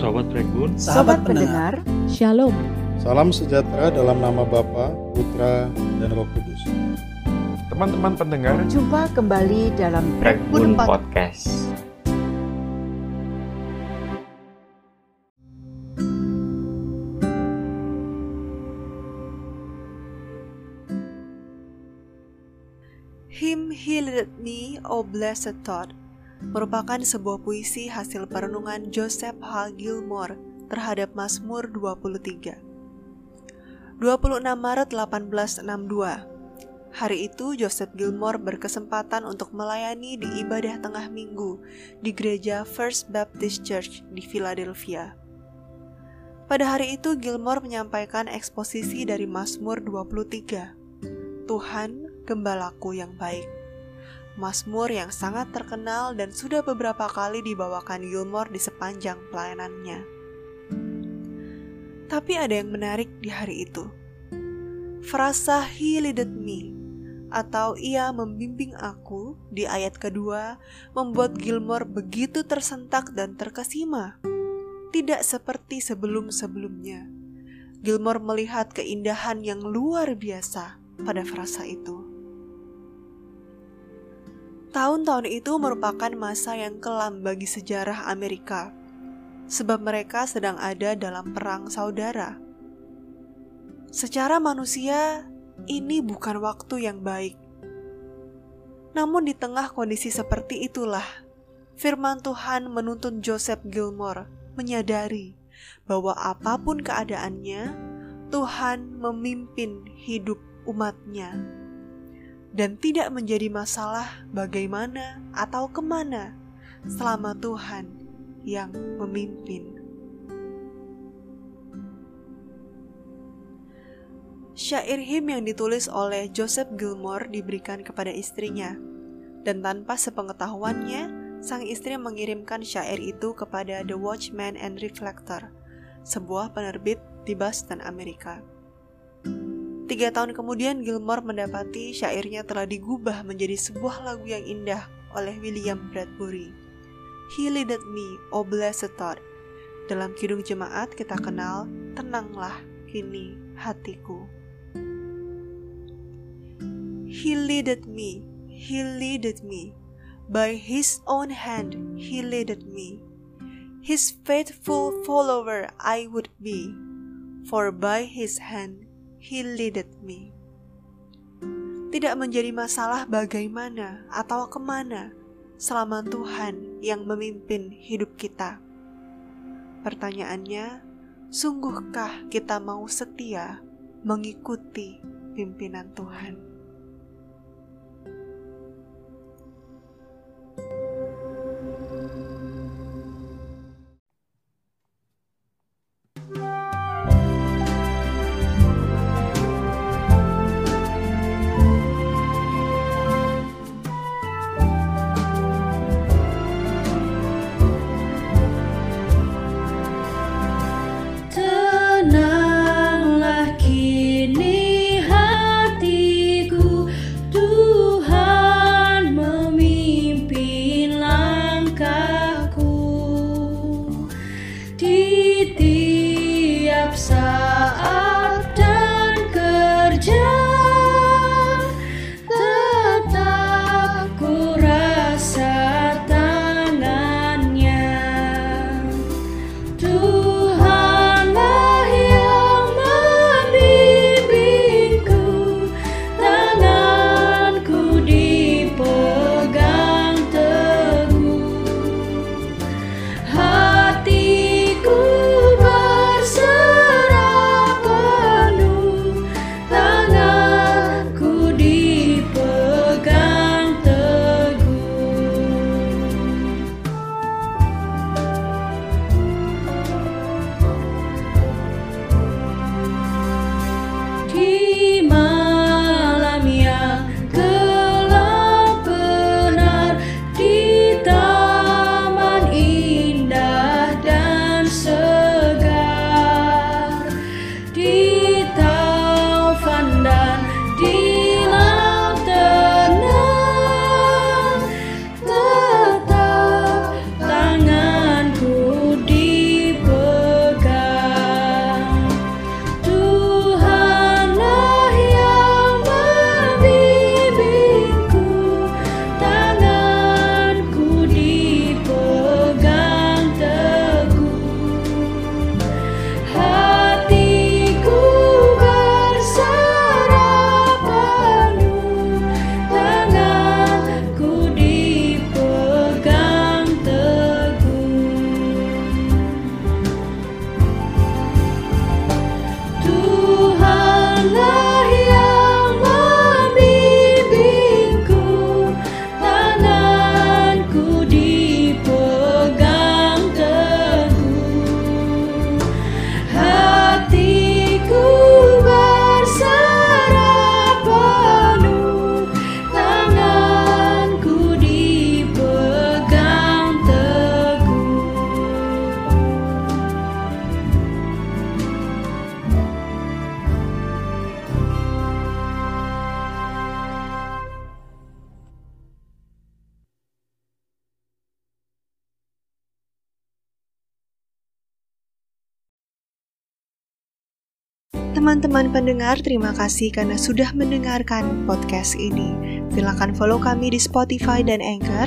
Sobat Regun, Sobat pendengar, Shalom. Salam sejahtera dalam nama Bapa, Putra, dan Roh Kudus. teman-teman pendengar, jumpa kembali dalam Pod- Podcast. Him He Leaded Me, O Blessed Thought merupakan sebuah puisi hasil perenungan Joseph H. Gilmore terhadap Mazmur 23. 26 Maret 1862 Hari itu Joseph Gilmore berkesempatan untuk melayani di ibadah tengah minggu di gereja First Baptist Church di Philadelphia. Pada hari itu Gilmore menyampaikan eksposisi dari Mazmur 23. Tuhan, gembalaku yang baik. Mazmur yang sangat terkenal dan sudah beberapa kali dibawakan Gilmore di sepanjang pelayanannya. Tapi ada yang menarik di hari itu. Frasa He leaded me atau ia membimbing aku di ayat kedua membuat Gilmore begitu tersentak dan terkesima. Tidak seperti sebelum-sebelumnya. Gilmore melihat keindahan yang luar biasa pada frasa itu. Tahun-tahun itu merupakan masa yang kelam bagi sejarah Amerika, sebab mereka sedang ada dalam perang saudara. Secara manusia, ini bukan waktu yang baik. Namun, di tengah kondisi seperti itulah, Firman Tuhan menuntun Joseph Gilmore menyadari bahwa apa pun keadaannya, Tuhan memimpin hidup umatnya dan tidak menjadi masalah bagaimana atau ke mana selama Tuhan yang memimpin. Syair him yang ditulis oleh Joseph Gilmore diberikan kepada istrinya, dan tanpa sepengetahuannya, sang istri mengirimkan syair itu kepada The Watchman and Reflector, sebuah penerbit di Boston, Amerika. Tiga tahun kemudian Gilmore mendapati syairnya telah digubah menjadi sebuah lagu yang indah oleh William Bradbury. He leaded me, O blessed thought. Dalam kidung jemaat kita kenal, tenanglah kini hatiku. He leaded me, he leaded me. By his own hand he leaded me. His faithful follower I would be, for by his hand He leaded me. Tidak menjadi masalah bagaimana atau ke mana selama Tuhan yang memimpin hidup kita. Pertanyaannya, sungguhkah kita mau setia mengikuti pimpinan Tuhan? Teman-teman pendengar, terima kasih karena sudah mendengarkan podcast ini. Silakan follow kami di Spotify dan Anchor,